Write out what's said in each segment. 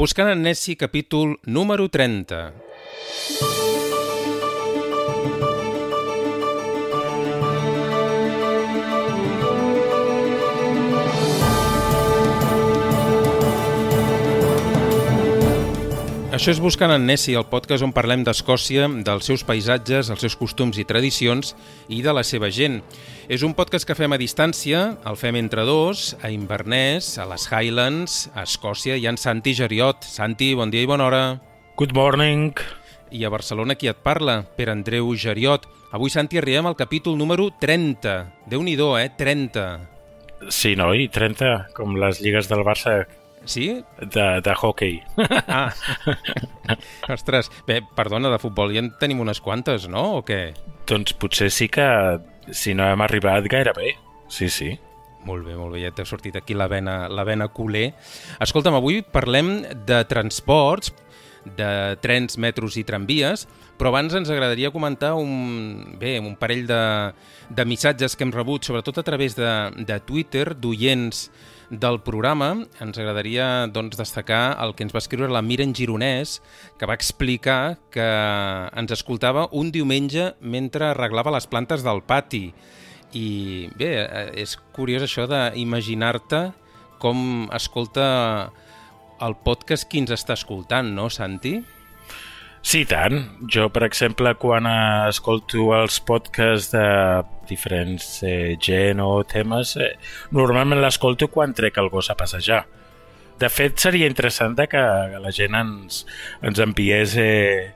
Buscant en Nessi, capítol número 30. Això és Buscant en Nessi, el podcast on parlem d'Escòcia, dels seus paisatges, els seus costums i tradicions i de la seva gent. És un podcast que fem a distància, el fem entre dos, a Inverness, a les Highlands, a Escòcia i en Santi Geriot. Santi, bon dia i bona hora. Good morning. I a Barcelona qui et parla? Per Andreu Geriot. Avui, Santi, arribem al capítol número 30. Déu-n'hi-do, eh? 30. Sí, noi, 30, com les lligues del Barça Sí? de, de hockey. Ah. Ostres, bé, perdona, de futbol ja en tenim unes quantes, no? O què? doncs potser sí que, si no hem arribat gairebé. Sí, sí. Molt bé, molt bé, ja t'ha sortit aquí la vena, la vena culer. Escolta'm, avui parlem de transports, de trens, metros i tramvies, però abans ens agradaria comentar un, bé, un parell de, de missatges que hem rebut, sobretot a través de, de Twitter, d'oients del programa. Ens agradaria doncs, destacar el que ens va escriure la Miren Gironès, que va explicar que ens escoltava un diumenge mentre arreglava les plantes del pati. I bé, eh, és curiós això d'imaginar-te com escolta el podcast qui ens està escoltant, no, Santi? Sí, i tant. Jo, per exemple, quan escolto els podcasts de diferents eh, gent o temes, eh, normalment l'escolto quan trec el gos a passejar. De fet, seria interessant que la gent ens, ens enviés eh,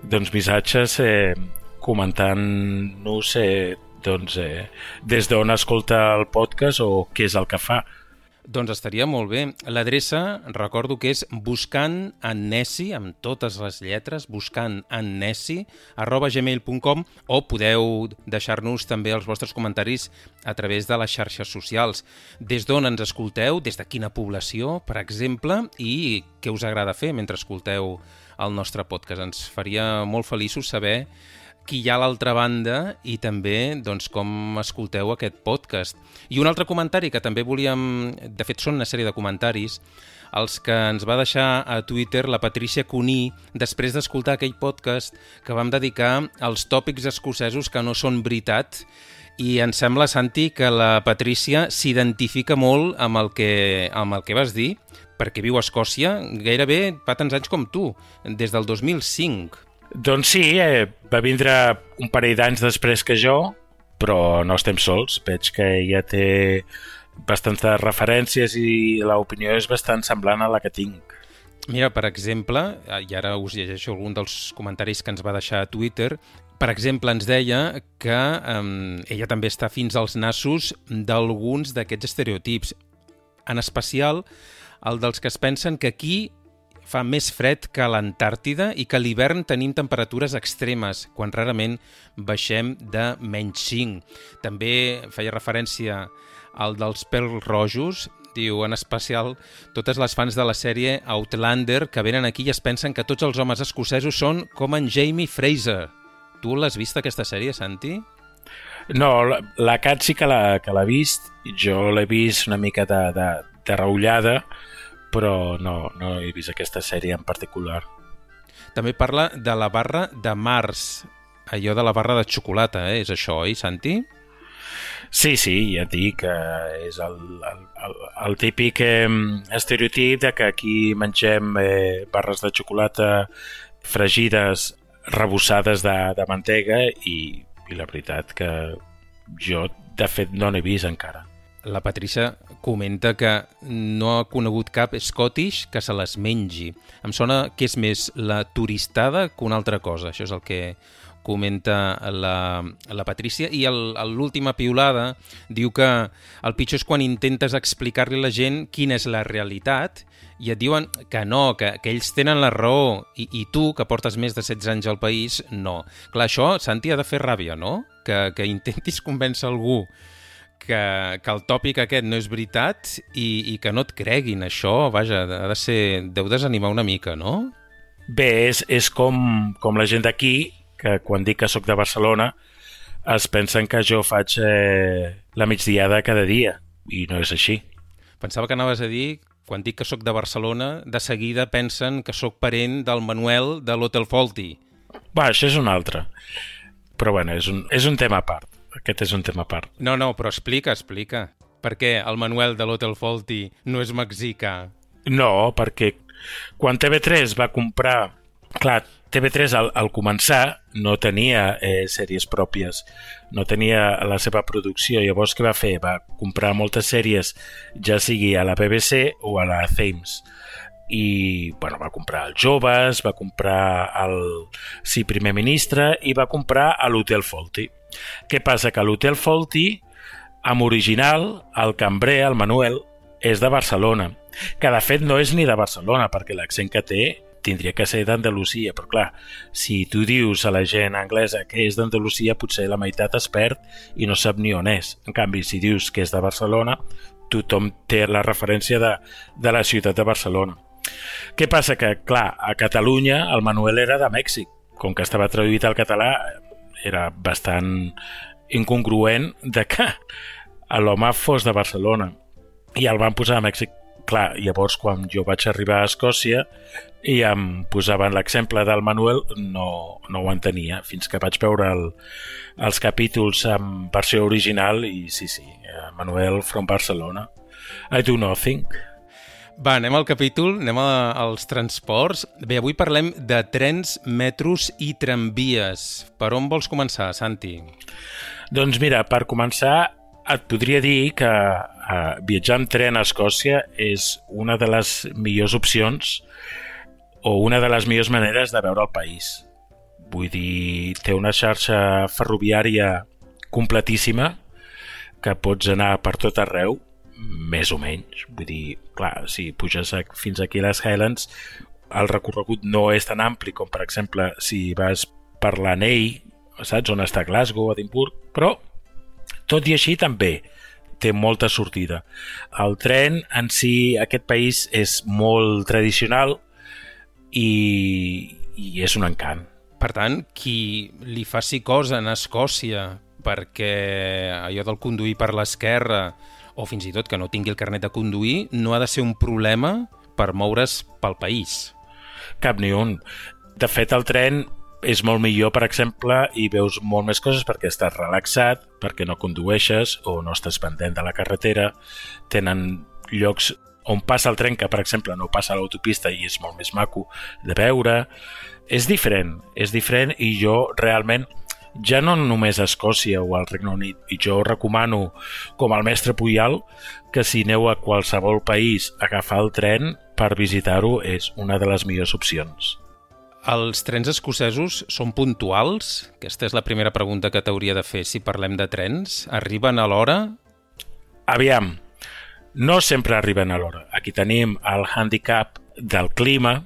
doncs, missatges eh, comentant-nos eh, doncs, eh, des d'on escolta el podcast o què és el que fa. Doncs estaria molt bé. L'adreça, recordo que és buscant en Nessi, amb totes les lletres, buscant en Nessi, arroba gmail.com o podeu deixar-nos també els vostres comentaris a través de les xarxes socials. Des d'on ens escolteu, des de quina població, per exemple, i què us agrada fer mentre escolteu el nostre podcast. Ens faria molt feliços saber qui hi ha a l'altra banda i també doncs, com escolteu aquest podcast. I un altre comentari que també volíem... De fet, són una sèrie de comentaris els que ens va deixar a Twitter la Patricia Cuní després d'escoltar aquell podcast que vam dedicar als tòpics escocesos que no són veritat i em sembla, Santi, que la Patrícia s'identifica molt amb el, que, amb el que vas dir perquè viu a Escòcia gairebé fa tants anys com tu, des del 2005. Doncs sí, eh, va vindre un parell d'anys després que jo, però no estem sols. Veig que ja té bastantes referències i l'opinió és bastant semblant a la que tinc. Mira, per exemple, i ara us llegeixo algun dels comentaris que ens va deixar a Twitter, per exemple, ens deia que um, ella també està fins als nassos d'alguns d'aquests estereotips, en especial el dels que es pensen que aquí fa més fred que a l'Antàrtida i que a l'hivern tenim temperatures extremes, quan rarament baixem de menys 5. També feia referència al dels pèls rojos, diu en especial totes les fans de la sèrie Outlander que venen aquí i es pensen que tots els homes escocesos són com en Jamie Fraser. Tu l'has vist aquesta sèrie, Santi? No, la, la Cat sí que l'ha vist, jo l'he vist una mica de, de, de reullada, però no, no he vist aquesta sèrie en particular. També parla de la barra de Mars, allò de la barra de xocolata, eh? és això, oi, Santi? Sí, sí, ja et dic, eh, és el, el, el, el típic eh, estereotip de que aquí mengem eh, barres de xocolata fregides, rebossades de, de mantega i, i la veritat que jo, de fet, no n'he vist encara. La Patricia comenta que no ha conegut cap Scottish que se les mengi. Em sona que és més la turistada que una altra cosa. Això és el que comenta la, la Patrícia i l'última piulada diu que el pitjor és quan intentes explicar-li a la gent quina és la realitat i et diuen que no, que, que ells tenen la raó i, i tu, que portes més de 16 anys al país, no. Clar, això, Santi, ha de fer ràbia, no? Que, que intentis convèncer algú que, que el tòpic aquest no és veritat i, i que no et creguin això, vaja, ha de ser... deu desanimar una mica, no? Bé, és, és com, com la gent d'aquí, que quan dic que sóc de Barcelona es pensen que jo faig eh, la migdiada cada dia, i no és així. Pensava que anaves a dir quan dic que sóc de Barcelona, de seguida pensen que sóc parent del Manuel de l'Hotel Folti. Va, això és un altre. Però bueno, és un, és un tema a part. Aquest és un tema a part. No, no, però explica, explica. Per què el Manuel de l'Hotel Folti no és mexicà? No, perquè quan TV3 va comprar... Clar, TV3 al, al començar no tenia eh, sèries pròpies, no tenia la seva producció. Llavors què va fer? Va comprar moltes sèries, ja sigui a la BBC o a la Thames i bueno, va comprar els joves, va comprar el sí primer ministre i va comprar a l'Hotel Folti. Què passa? Que l'Hotel Folti, amb original, el cambrer, el Manuel, és de Barcelona, que de fet no és ni de Barcelona, perquè l'accent que té tindria que ser d'Andalusia, però clar, si tu dius a la gent anglesa que és d'Andalusia, potser la meitat es perd i no sap ni on és. En canvi, si dius que és de Barcelona, tothom té la referència de, de la ciutat de Barcelona. Què passa? Que, clar, a Catalunya el Manuel era de Mèxic. Com que estava traduït al català, era bastant incongruent de que l'home fos de Barcelona i el van posar a Mèxic clar, llavors quan jo vaig arribar a Escòcia i em posaven l'exemple del Manuel, no, no ho entenia, fins que vaig veure el, els capítols en versió original i sí, sí, eh, Manuel from Barcelona. I do nothing. Va, anem al capítol, anem a, als transports. Bé, avui parlem de trens, metros i tramvies. Per on vols començar, Santi? Doncs mira, per començar, et podria dir que eh, viatjar amb tren a Escòcia és una de les millors opcions o una de les millors maneres de veure el país. Vull dir, té una xarxa ferroviària completíssima que pots anar per tot arreu, més o menys. Vull dir, clar, si puges a, fins aquí a les Highlands, el recorregut no és tan ampli com, per exemple, si vas per l'Anell, saps on està Glasgow, Edimburg, però tot i així també té molta sortida. El tren en si, aquest país és molt tradicional i, i és un encant. Per tant, qui li faci cosa en Escòcia perquè allò del conduir per l'esquerra o fins i tot que no tingui el carnet de conduir no ha de ser un problema per moure's pel país. Cap ni un. De fet, el tren és molt millor, per exemple, i veus molt més coses perquè estàs relaxat, perquè no condueixes o no estàs pendent de la carretera, tenen llocs on passa el tren que, per exemple, no passa a l'autopista i és molt més maco de veure. És diferent, és diferent i jo realment ja no només a Escòcia o al Regne Unit, i jo recomano, com el mestre Puyal, que si aneu a qualsevol país agafar el tren per visitar-ho és una de les millors opcions. Els trens escocesos són puntuals? Aquesta és la primera pregunta que t'hauria de fer si parlem de trens. Arriben a l'hora? Aviam, no sempre arriben a l'hora. Aquí tenim el handicap del clima,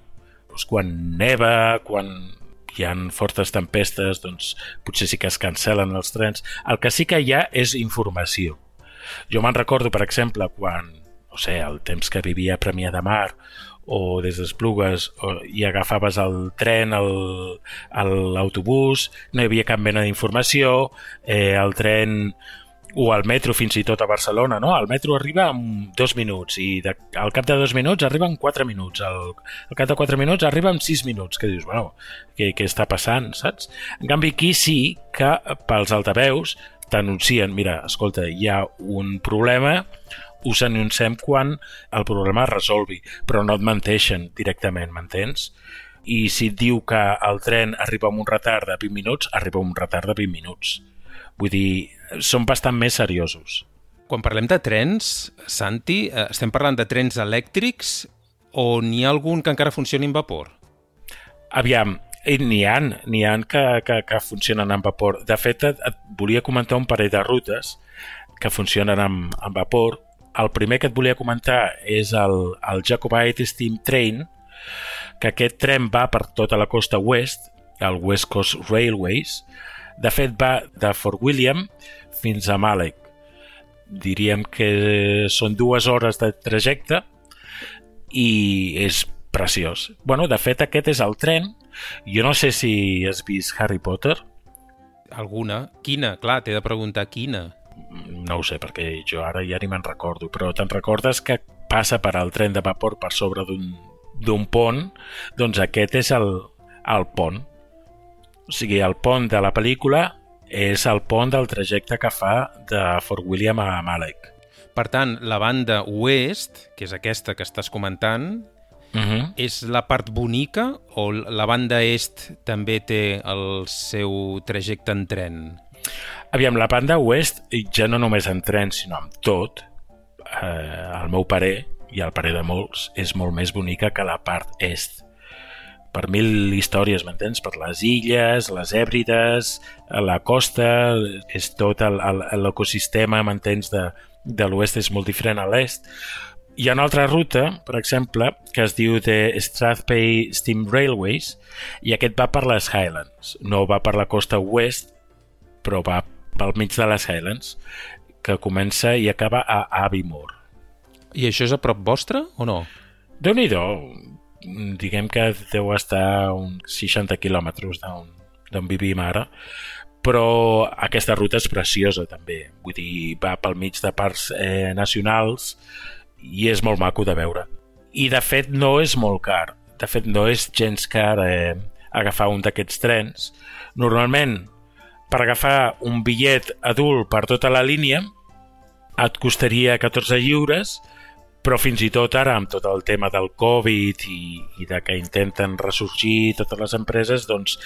doncs quan neva, quan hi han fortes tempestes, doncs potser sí que es cancelen els trens. El que sí que hi ha és informació. Jo me'n recordo, per exemple, quan, no sé, el temps que vivia a Premià de Mar o des d'Esplugues i agafaves el tren, l'autobús, no hi havia cap mena d'informació, eh, el tren o el metro fins i tot a Barcelona, no? El metro arriba en dos minuts i de, al cap de dos minuts arriba en quatre minuts. Al, al cap de quatre minuts arriba en sis minuts. Que dius, bueno, què, què està passant, saps? En canvi, aquí sí que pels altaveus t'anuncien, mira, escolta, hi ha un problema, us anunciem quan el problema es resolvi, però no et menteixen directament, m'entens? I si et diu que el tren arriba amb un retard de 20 minuts, arriba amb un retard de 20 minuts. Vull dir, són bastant més seriosos. Quan parlem de trens, Santi, eh, estem parlant de trens elèctrics o n'hi ha algun que encara funcioni amb vapor? Aviam, eh, n'hi ha, n'hi ha que, que, que funcionen amb vapor. De fet, et, et volia comentar un parell de rutes que funcionen amb, amb vapor el primer que et volia comentar és el, el Jacobite Steam Train, que aquest tren va per tota la costa oest, el West Coast Railways. De fet, va de Fort William fins a Malek. Diríem que són dues hores de trajecte i és preciós. Bueno, de fet, aquest és el tren. Jo no sé si has vist Harry Potter. Alguna? Quina? Clar, t'he de preguntar quina no ho sé, perquè jo ara ja ni me'n recordo, però te'n recordes que passa per al tren de vapor per sobre d'un pont, doncs aquest és el, el pont. O sigui, el pont de la pel·lícula és el pont del trajecte que fa de Fort William a Malek. Per tant, la banda oest, que és aquesta que estàs comentant, uh mhm. -huh. és la part bonica o la banda est també té el seu trajecte en tren? Aviam, la banda oest, ja no només en tren, sinó amb tot, eh, el meu parer, i el parer de molts, és molt més bonica que la part est per mil històries, m'entens? Per les illes, les Hèbrides, la costa, és tot l'ecosistema, m'entens, de, de l'oest és molt diferent a l'est. Hi ha una altra ruta, per exemple, que es diu de Strathpay Steam Railways i aquest va per les Highlands. No va per la costa oest, però va pel mig de les Highlands, que comença i acaba a Aviemore. I això és a prop vostre o no? déu nhi diguem que deu estar uns 60 quilòmetres d'on vivim ara, però aquesta ruta és preciosa també, vull dir, va pel mig de parcs eh, nacionals i és molt maco de veure. I de fet no és molt car, de fet no és gens car eh, agafar un d'aquests trens. Normalment, per agafar un bitllet adult per tota la línia, et costaria 14 lliures, però fins i tot ara amb tot el tema del Covid i, i de que intenten ressorgir totes les empreses, doncs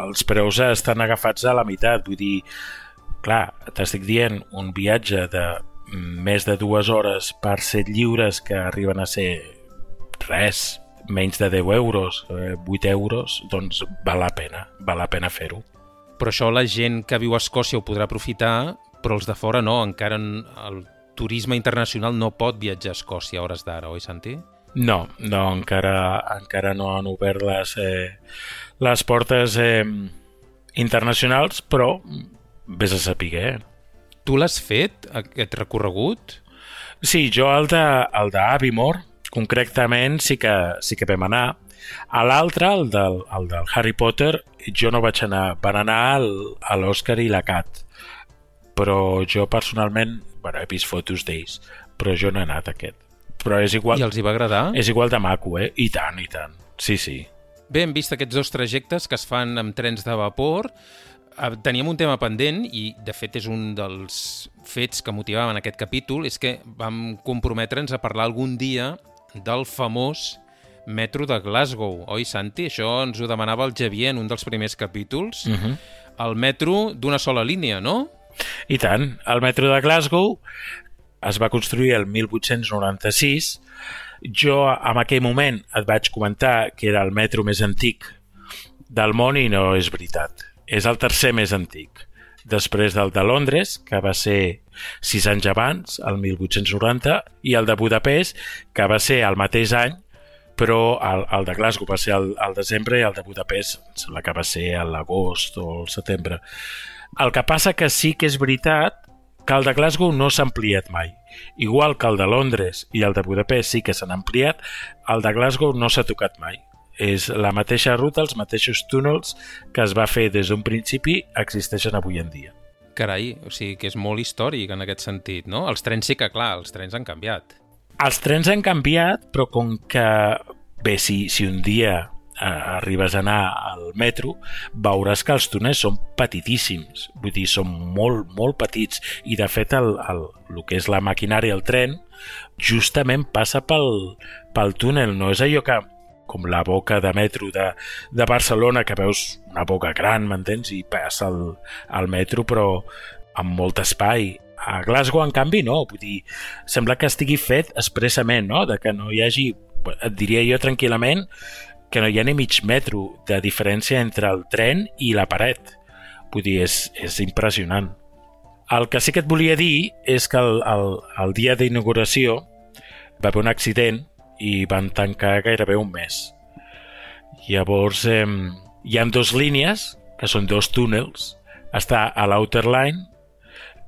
els preus estan agafats a la meitat. Vull dir, clar, t'estic dient un viatge de més de dues hores per 7 lliures que arriben a ser res, menys de 10 euros, 8 eh, euros, doncs val la pena, val la pena fer-ho. Però això la gent que viu a Escòcia ho podrà aprofitar, però els de fora no, encara el turisme internacional no pot viatjar a Escòcia a hores d'ara, oi, Santi? No, no, encara, encara no han obert les, eh, les portes eh, internacionals, però vés a saber. Eh? Tu l'has fet, aquest recorregut? Sí, jo el d'Avimore, concretament, sí que, sí que vam anar. A l'altre, el, del, el del Harry Potter, jo no vaig anar. Van anar el, a l'Oscar i la Cat. Però jo personalment bueno, he vist fotos d'ells, però jo no he anat a aquest. Però és igual... I els hi va agradar? És igual de maco, eh? I tant, i tant. Sí, sí. Bé, hem vist aquests dos trajectes que es fan amb trens de vapor. Eh, teníem un tema pendent i, de fet, és un dels fets que motivaven aquest capítol, és que vam comprometre'ns a parlar algun dia del famós metro de Glasgow, oi, Santi? Això ens ho demanava el Javier en un dels primers capítols. Uh mhm. -huh. El metro d'una sola línia, no? I tant, el metro de Glasgow es va construir el 1896. Jo en aquell moment et vaig comentar que era el metro més antic del món i no és veritat. És el tercer més antic. Després del de Londres, que va ser sis anys abans, el 1890, i el de Budapest, que va ser el mateix any, però el, el de Glasgow va ser al, al desembre i el de Budapest sembla que va ser a l'agost o al setembre. El que passa que sí que és veritat que el de Glasgow no s'ha ampliat mai. Igual que el de Londres i el de Budapest sí que s'han ampliat, el de Glasgow no s'ha tocat mai. És la mateixa ruta, els mateixos túnels que es va fer des d'un principi existeixen avui en dia. Carai, o sigui que és molt històric en aquest sentit, no? Els trens sí que, clar, els trens han canviat. Els trens han canviat, però com que... Bé, si, si un dia arribes a anar al metro, veuràs que els túnels són petitíssims, vull dir, són molt, molt petits, i de fet el, el, el que és la maquinària, el tren, justament passa pel, pel túnel, no és allò que com la boca de metro de, de Barcelona, que veus una boca gran, m'entens? I passa el, el metro, però amb molt espai. A Glasgow, en canvi, no. Vull dir, sembla que estigui fet expressament, no? De que no hi hagi, et diria jo tranquil·lament, que no hi ha ni mig metro de diferència entre el tren i la paret. Vull dir, és, és impressionant. El que sí que et volia dir és que el, el, el dia d'inauguració va haver un accident i van tancar gairebé un mes. Llavors, eh, hi han dues línies, que són dos túnels. Està a l'Outer Line,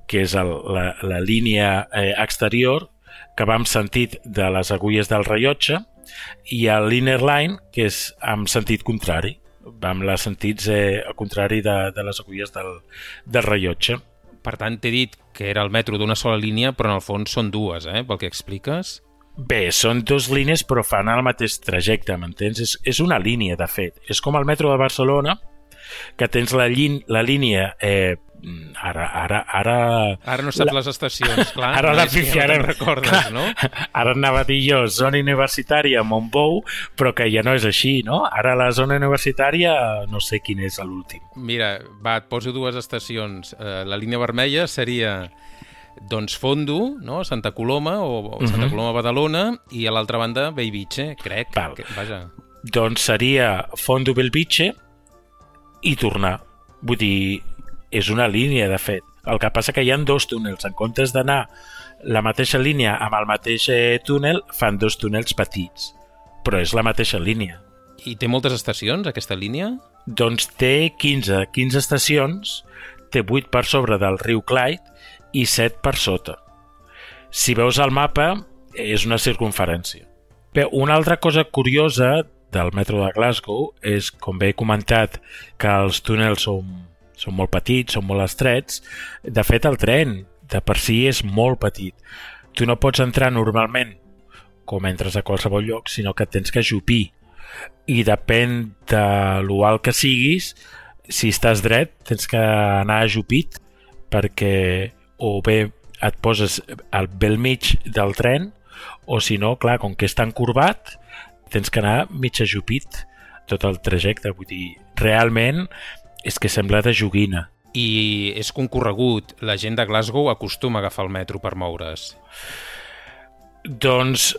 que és el, la, la línia eh, exterior, que va en sentit de les agulles del rellotge, i el Inner Line, que és amb sentit contrari, amb les sentits eh, al contrari de, de les agulles del, del rellotge. Per tant, t'he dit que era el metro d'una sola línia, però en el fons són dues, eh, pel que expliques. Bé, són dues línies però fan el mateix trajecte, m'entens? És, és una línia, de fet. És com el metro de Barcelona, que tens la, lin, la línia... Eh, ara, ara, ara... Ara no saps la, les estacions, clar. Ara la pifiarem. No recordes, clar, no? Ara anava a dir jo zona universitària Montbou, però que ja no és així, no? Ara la zona universitària no sé quin és l'últim. Mira, va, et poso dues estacions. Uh, la línia vermella seria doncs Fondo, no? Santa Coloma o, o Santa uh mhm. -huh. Coloma Badalona i a l'altra banda Bellvitge, crec. Val. Que, vaja. Doncs seria Fondo Bellvitge i tornar. Vull dir, és una línia, de fet. El que passa que hi han dos túnels. En comptes d'anar la mateixa línia amb el mateix eh, túnel, fan dos túnels petits. Però és la mateixa línia. I té moltes estacions, aquesta línia? Doncs té 15, 15 estacions, té 8 per sobre del riu Clyde i 7 per sota. Si veus el mapa, és una circunferència. Bé, una altra cosa curiosa del metro de Glasgow és, com bé he comentat, que els túnels són, són molt petits, són molt estrets. De fet, el tren de per si és molt petit. Tu no pots entrar normalment com entres a qualsevol lloc, sinó que tens que jupir. I depèn de l'ual que siguis, si estàs dret, tens que anar ajupit perquè o bé et poses al bel mig del tren o si no, clar, com que és tan curvat tens que anar mig ajupit tot el trajecte, vull dir, realment és que sembla de joguina. I és concorregut, la gent de Glasgow acostuma a agafar el metro per moure's. Doncs,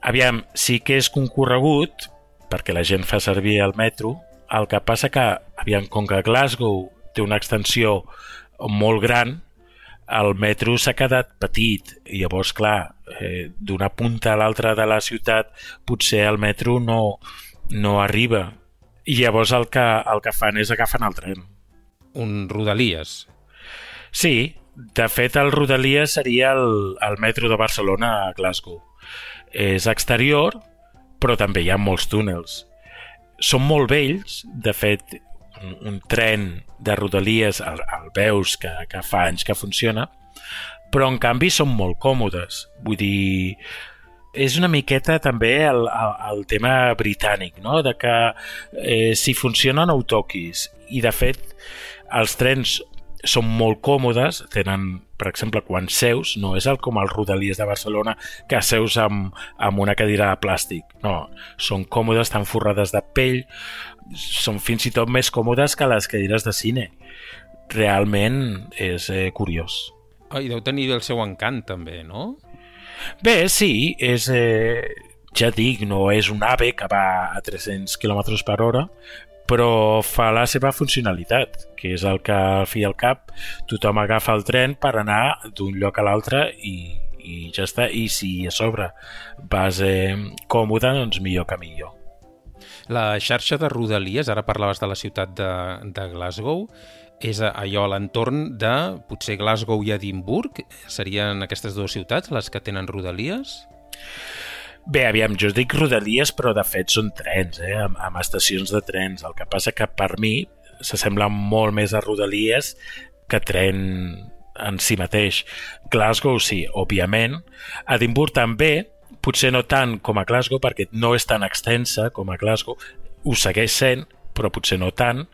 aviam, sí que és concorregut, perquè la gent fa servir el metro, el que passa que, aviam, com que Glasgow té una extensió molt gran, el metro s'ha quedat petit i llavors, clar, eh, d'una punta a l'altra de la ciutat potser el metro no, no arriba i llavors el que, el que fan és agafen el tren. Un Rodalies. Sí, de fet el Rodalies seria el, el metro de Barcelona a Glasgow. És exterior, però també hi ha molts túnels. Són molt vells, de fet un, un tren de Rodalies el, el veus que, que fa anys que funciona, però en canvi són molt còmodes. Vull dir, és una miqueta també el, el, el tema britànic, no? de que eh, si funciona no ho toquis. I de fet, els trens són molt còmodes, tenen, per exemple, quan seus, no és el com els rodalies de Barcelona que seus amb, amb una cadira de plàstic. No, són còmodes, estan forrades de pell, són fins i tot més còmodes que les cadires de cine. Realment és eh, curiós. Oh, I deu tenir el seu encant, també, no? Bé, sí, és... Eh, ja dic, no és un ave que va a 300 km per hora, però fa la seva funcionalitat, que és el que al fi al cap tothom agafa el tren per anar d'un lloc a l'altre i, i ja està. I si a sobre vas eh, còmode, doncs millor que millor. La xarxa de rodalies, ara parlaves de la ciutat de, de Glasgow, és allò l'entorn de potser Glasgow i Edimburg? Serien aquestes dues ciutats les que tenen rodalies? Bé, aviam, jo dic rodalies, però de fet són trens, eh? amb, amb estacions de trens. El que passa que per mi s'assembla molt més a rodalies que tren en si mateix. Glasgow sí, òbviament. Edimburg també, potser no tant com a Glasgow, perquè no és tan extensa com a Glasgow, ho segueix sent, però potser no tant.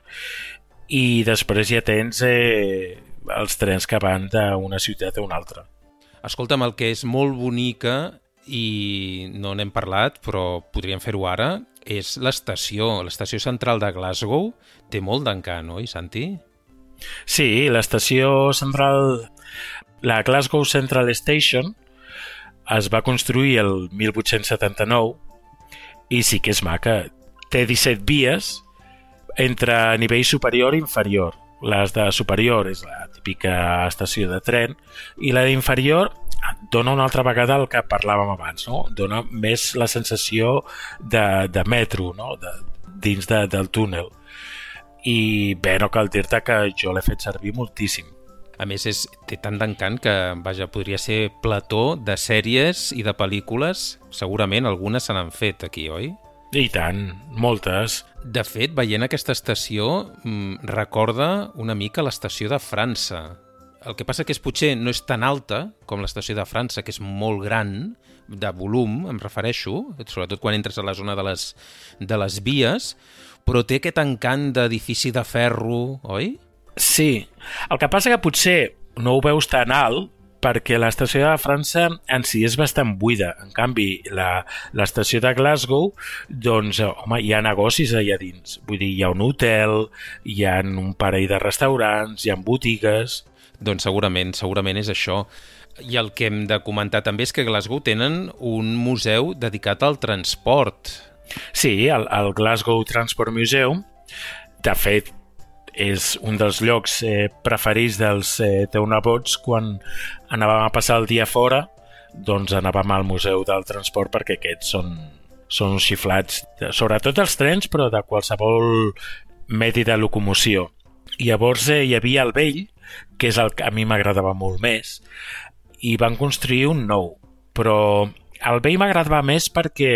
I després ja tens eh, els trens que van d'una ciutat a una altra. Escolta'm, el que és molt bonica i no n'hem parlat, però podríem fer-ho ara, és l'estació. L'estació central de Glasgow té molt d'encant, oi, Santi? Sí, l'estació central, la Glasgow Central Station, es va construir el 1879 i sí que és maca. Té 17 vies entre nivell superior i inferior. Les de superior és la típica estació de tren i la d'inferior dona una altra vegada el que parlàvem abans, no? dona més la sensació de, de metro no? de, dins de, del túnel. I bé, no cal dir-te que jo l'he fet servir moltíssim. A més, és, té tant d'encant que, vaja, podria ser plató de sèries i de pel·lícules. Segurament algunes se n'han fet aquí, oi? I tant, moltes. De fet, veient aquesta estació, mmm, recorda una mica l'estació de França, El que passa que és potser no és tan alta com l'estació de França, que és molt gran, de volum, em refereixo, sobretot quan entres a la zona de les, de les vies, però té aquest encant d'edifici de ferro, oi? Sí. El que passa que potser no ho veus tan alt perquè l'estació de França en si és bastant buida. En canvi, l'estació de Glasgow, doncs, home, hi ha negocis allà dins. Vull dir, hi ha un hotel, hi ha un parell de restaurants, hi ha botigues... Doncs segurament, segurament és això. I el que hem de comentar també és que Glasgow tenen un museu dedicat al transport. Sí, el, el Glasgow Transport Museum. De fet, és un dels llocs eh, preferits dels eh, teunabots quan anàvem a passar el dia fora doncs anàvem al Museu del Transport perquè aquests són, són uns xiflats, sobretot els trens, però de qualsevol medi de locomoció. I llavors eh, hi havia el vell, que és el que a mi m'agradava molt més, i van construir un nou, però el vell m'agradava més perquè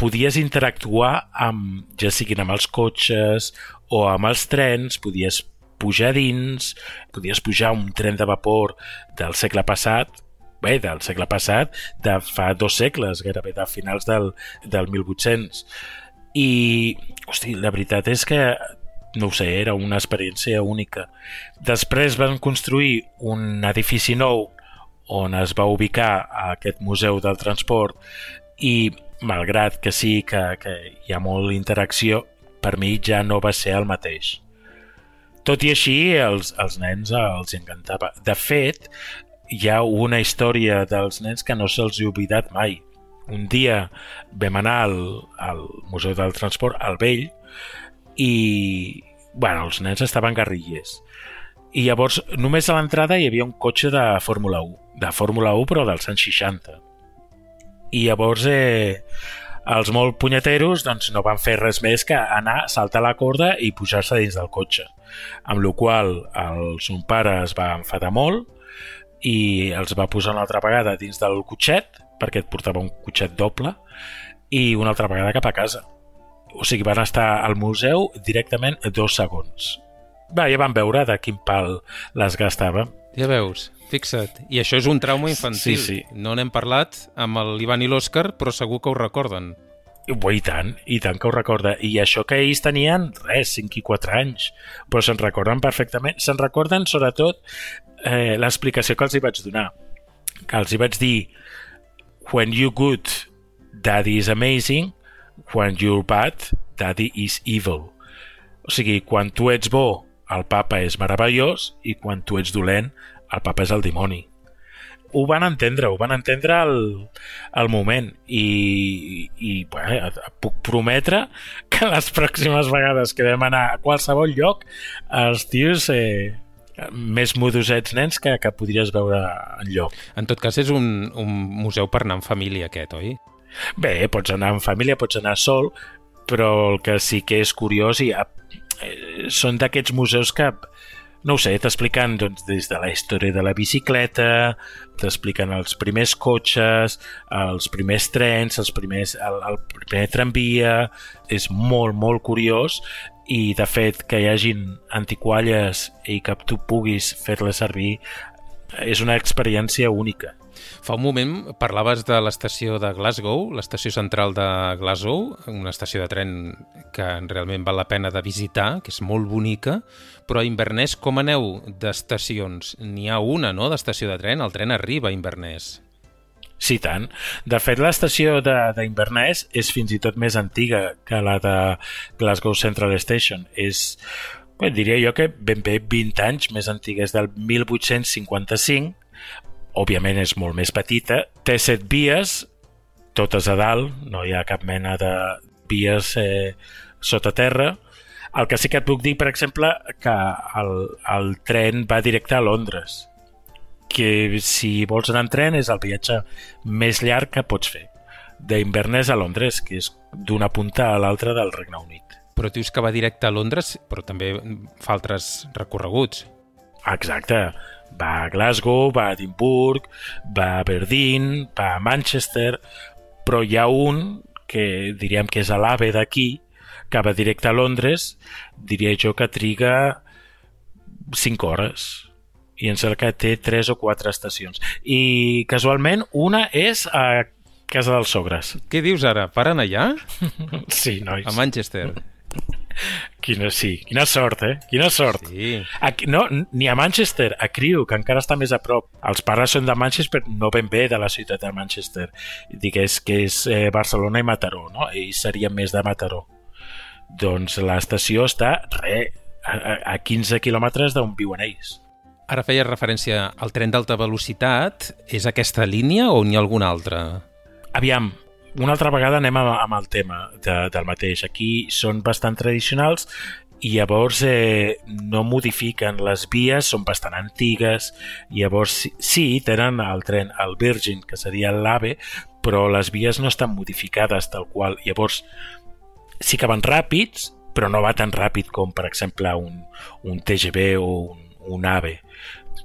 podies interactuar amb, ja siguin amb els cotxes o amb els trens podies pujar dins, podies pujar un tren de vapor del segle passat, bé, del segle passat, de fa dos segles, gairebé de finals del, del 1800. I, hosti, la veritat és que no ho sé, era una experiència única. Després van construir un edifici nou on es va ubicar aquest museu del transport i malgrat que sí que, que hi ha molt interacció, per mi ja no va ser el mateix. Tot i així, els, els nens els encantava. De fet, hi ha una història dels nens que no se'ls ha oblidat mai. Un dia vam anar al, al Museu del Transport, al Vell, i bueno, els nens estaven guerrillers. I llavors, només a l'entrada hi havia un cotxe de Fórmula 1, de Fórmula 1 però dels anys 60. I llavors eh, els molt punyeteros doncs, no van fer res més que anar, saltar la corda i pujar-se dins del cotxe. Amb la qual el son pare es va enfadar molt i els va posar una altra vegada dins del cotxet, perquè et portava un cotxet doble, i una altra vegada cap a casa. O sigui, van estar al museu directament dos segons. Va, ja van veure de quin pal les gastava. Ja veus. Fixa't. I això és un trauma infantil. Sí, sí. No n'hem parlat amb l'Ivan i l'Òscar, però segur que ho recorden. Bo, I tant, i tant que ho recorda. I això que ells tenien, res, 5 i 4 anys, però se'n recorden perfectament. Se'n recorden, sobretot, eh, l'explicació que els hi vaig donar. Que els hi vaig dir When you good, daddy is amazing. When you're bad, daddy is evil. O sigui, quan tu ets bo, el papa és meravellós, i quan tu ets dolent, el papa és el dimoni ho van entendre, ho van entendre al, al moment i, i bueno, puc prometre que les pròximes vegades que vam anar a qualsevol lloc els tios eh, més modosets nens que, que podries veure en lloc. En tot cas és un, un museu per anar en família aquest, oi? Bé, pots anar en família, pots anar sol, però el que sí que és curiós i eh, són d'aquests museus que no ho sé, t'expliquen doncs, des de la història de la bicicleta, t'expliquen els primers cotxes, els primers trens, els primers, el, el primer tramvia... És molt, molt curiós i, de fet, que hi hagin antiqualles i que tu puguis fer-les servir és una experiència única. Fa un moment parlaves de l'estació de Glasgow, l'estació central de Glasgow, una estació de tren que realment val la pena de visitar, que és molt bonica, però a Inverness com aneu d'estacions? N'hi ha una, no?, d'estació de tren. El tren arriba a Inverness. Sí, tant. De fet, l'estació d'Inverness és fins i tot més antiga que la de Glasgow Central Station. És, bé, diria jo que ben bé 20 anys més antiga. És del 1855 òbviament és molt més petita, té set vies, totes a dalt, no hi ha cap mena de vies eh, sota terra. El que sí que et puc dir, per exemple, que el, el tren va directe a Londres, que si vols anar en tren és el viatge més llarg que pots fer, d'Inverness a Londres, que és d'una punta a l'altra del Regne Unit. Però dius que va directe a Londres, però també fa altres recorreguts. Exacte va a Glasgow, va a Edimburg, va a Aberdeen, va a Manchester, però hi ha un que diríem que és a l'AVE d'aquí, que va directe a Londres, diria jo que triga 5 hores. i em sembla que té tres o quatre estacions. I casualment una és a casa dels sogres. Què dius ara? Paren allà? Sí, nois. A Manchester. Quina, sí, quina sort, eh? Quina sort. Sí. Aquí, no, ni a Manchester, a Crewe, que encara està més a prop. Els pares són de Manchester, no ben bé de la ciutat de Manchester. Digués que és eh, Barcelona i Mataró, no? Ells serien més de Mataró. Doncs l'estació està, re, a, a 15 quilòmetres d'on viuen ells. Ara feia referència al tren d'alta velocitat. És aquesta línia o n'hi ha alguna altra? Aviam, una altra vegada anem amb, el tema de, del mateix. Aquí són bastant tradicionals i llavors eh, no modifiquen les vies, són bastant antigues, i llavors sí tenen el tren, el Virgin, que seria l'AVE, però les vies no estan modificades tal qual. Llavors sí que van ràpids, però no va tan ràpid com, per exemple, un, un TGV o un, un AVE.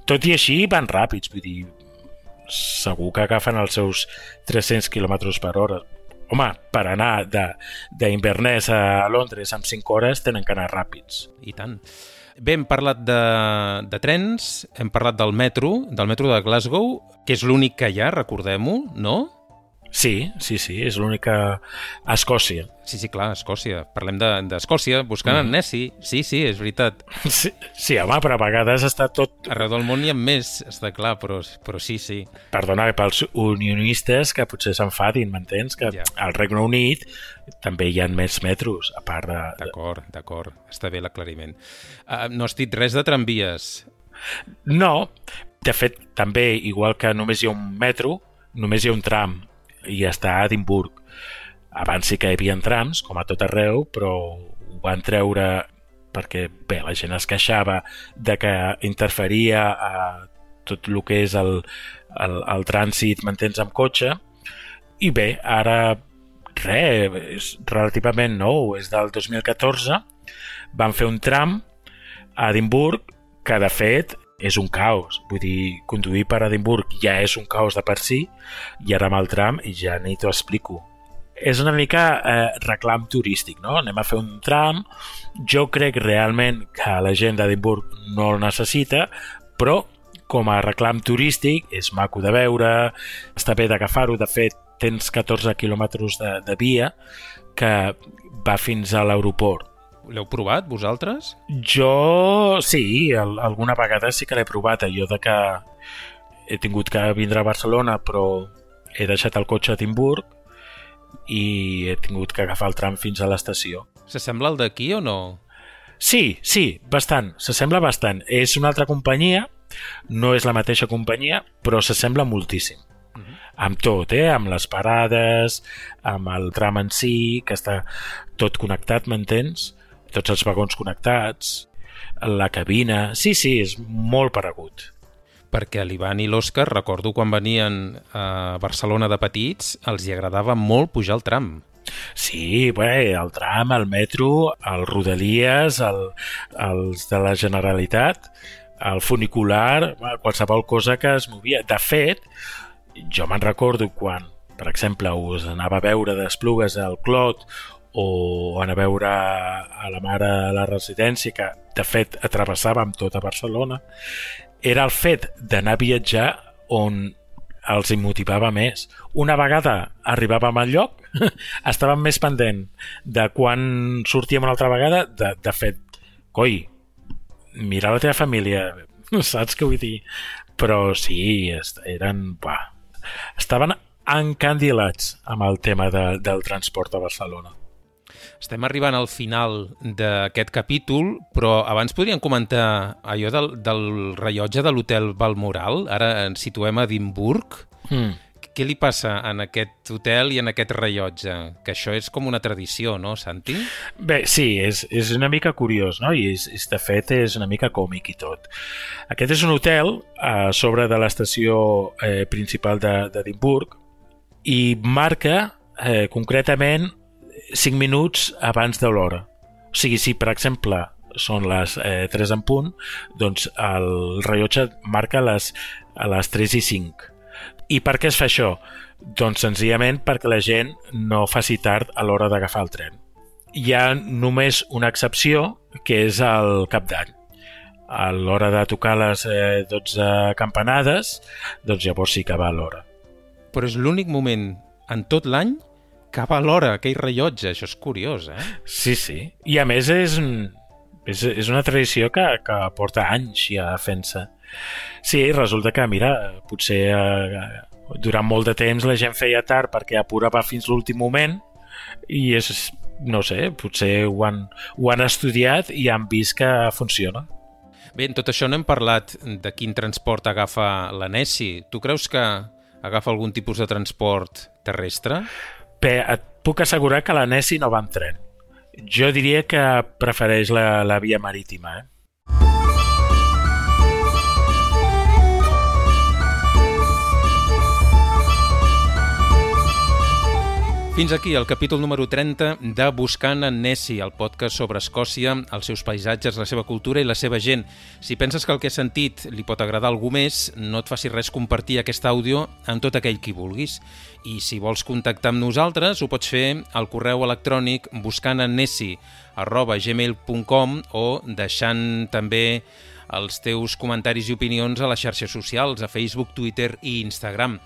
Tot i així van ràpids, vull dir, segur que agafen els seus 300 km per hora. Home, per anar d'Inverness a Londres amb 5 hores tenen que anar ràpids. I tant. Bé, hem parlat de, de trens, hem parlat del metro, del metro de Glasgow, que és l'únic que hi ha, recordem-ho, no? Sí, sí, sí, és l'única Escòcia. Sí, sí, clar, Escòcia. Parlem d'Escòcia, de, buscant mm. en Nessie. Sí, sí, és veritat. Sí, sí, home, però a vegades està tot... Arreu del món hi ha més, està clar, però, però sí, sí. Perdona, pels unionistes que potser s'enfadin, m'entens? Que ja. al Regne Unit també hi ha més metros, a part de... D'acord, d'acord. Està bé l'aclariment. Uh, no has dit res de tramvies. No, de fet, també, igual que només hi ha un metro, només hi ha un tram i està a Edimburg. Abans sí que hi havia trams, com a tot arreu, però ho van treure perquè bé, la gent es queixava de que interferia a tot el que és el, el, el trànsit mantens amb cotxe i bé, ara res, és relativament nou, és del 2014 van fer un tram a Edimburg que de fet és un caos. Vull dir, conduir per Edimburg ja és un caos de per si, i ara amb el tram ja ni t'ho explico. És una mica eh, reclam turístic, no? Anem a fer un tram. Jo crec realment que la gent d'Edimburg no el necessita, però com a reclam turístic és maco de veure, està bé d'agafar-ho. De fet, tens 14 quilòmetres de, de via que va fins a l'aeroport L'heu provat, vosaltres? Jo, sí, el, alguna vegada sí que l'he provat. Jo de que he tingut que vindre a Barcelona, però he deixat el cotxe a Timburg i he tingut que agafar el tram fins a l'estació. S'assembla al d'aquí o no? Sí, sí, bastant. S'assembla bastant. És una altra companyia, no és la mateixa companyia, però s'assembla moltíssim. Uh mhm. -huh. Amb tot, eh? Amb les parades, amb el tram en si, que està tot connectat, m'entens? Tots els vagons connectats, la cabina... Sí, sí, és molt paregut. Perquè l'Ivan i l'Òscar, recordo quan venien a Barcelona de petits, els hi agradava molt pujar el tram. Sí, bé, el tram, el metro, el Rodalies, el, els de la Generalitat, el funicular, qualsevol cosa que es movia. De fet, jo me'n recordo quan, per exemple, us anava a veure d'Esplugues al Clot o anar a veure a la mare a la residència, que de fet atravessàvem tota Barcelona, era el fet d'anar a viatjar on els hi motivava més. Una vegada arribàvem al lloc, estàvem més pendent de quan sortíem una altra vegada, de, de fet, coi, mira la teva família, saps què vull dir? Però sí, eren... Buah, estaven encandilats amb el tema de, del transport a Barcelona. Estem arribant al final d'aquest capítol, però abans podríem comentar allò del, del rellotge de l'hotel Balmoral. Ara ens situem a Edimburg. Mm. Què li passa en aquest hotel i en aquest rellotge? Que això és com una tradició, no, Santi? Bé, sí, és, és una mica curiós, no? I és, és, de fet és una mica còmic i tot. Aquest és un hotel a sobre de l'estació eh, principal d'Edimburg i marca eh, concretament 5 minuts abans de l'hora. O sigui, si per exemple són les eh, 3 en punt, doncs el rellotge marca les, a les 3 i 5. I per què es fa això? Doncs senzillament perquè la gent no faci tard a l'hora d'agafar el tren. Hi ha només una excepció, que és el cap d'any. a l'hora de tocar les eh, 12 campanades, doncs llavors sí que va l'hora. Però és l'únic moment en tot l'any que va a l'hora, aquell rellotge. Això és curiós, eh? Sí, sí. I a més és, és, és una tradició que, que porta anys ja fent-se. Sí, resulta que, mira, potser eh, durant molt de temps la gent feia tard perquè apurava fins l'últim moment i és, no sé, potser ho han, ho han estudiat i han vist que funciona. Bé, en tot això no hem parlat de quin transport agafa la Nessi. Tu creus que agafa algun tipus de transport terrestre? Et puc assegurar que la Nessi no va en tren. Jo diria que prefereix la, la via marítima, eh? Fins aquí el capítol número 30 de Buscant en Nessie, el podcast sobre Escòcia, els seus paisatges, la seva cultura i la seva gent. Si penses que el que has sentit li pot agradar a algú més, no et faci res compartir aquest àudio amb tot aquell qui vulguis. I si vols contactar amb nosaltres, ho pots fer al correu electrònic buscantennessi arroba gmail.com o deixant també els teus comentaris i opinions a les xarxes socials, a Facebook, Twitter i Instagram.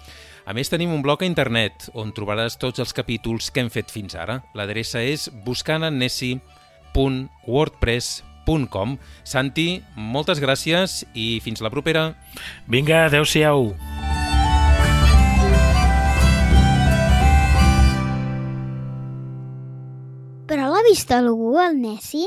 A més, tenim un blog a internet on trobaràs tots els capítols que hem fet fins ara. L'adreça és buscanannessi.wordpress.com Santi, moltes gràcies i fins la propera. Vinga, adeu-siau. Però l'ha vist algú, el Nessi?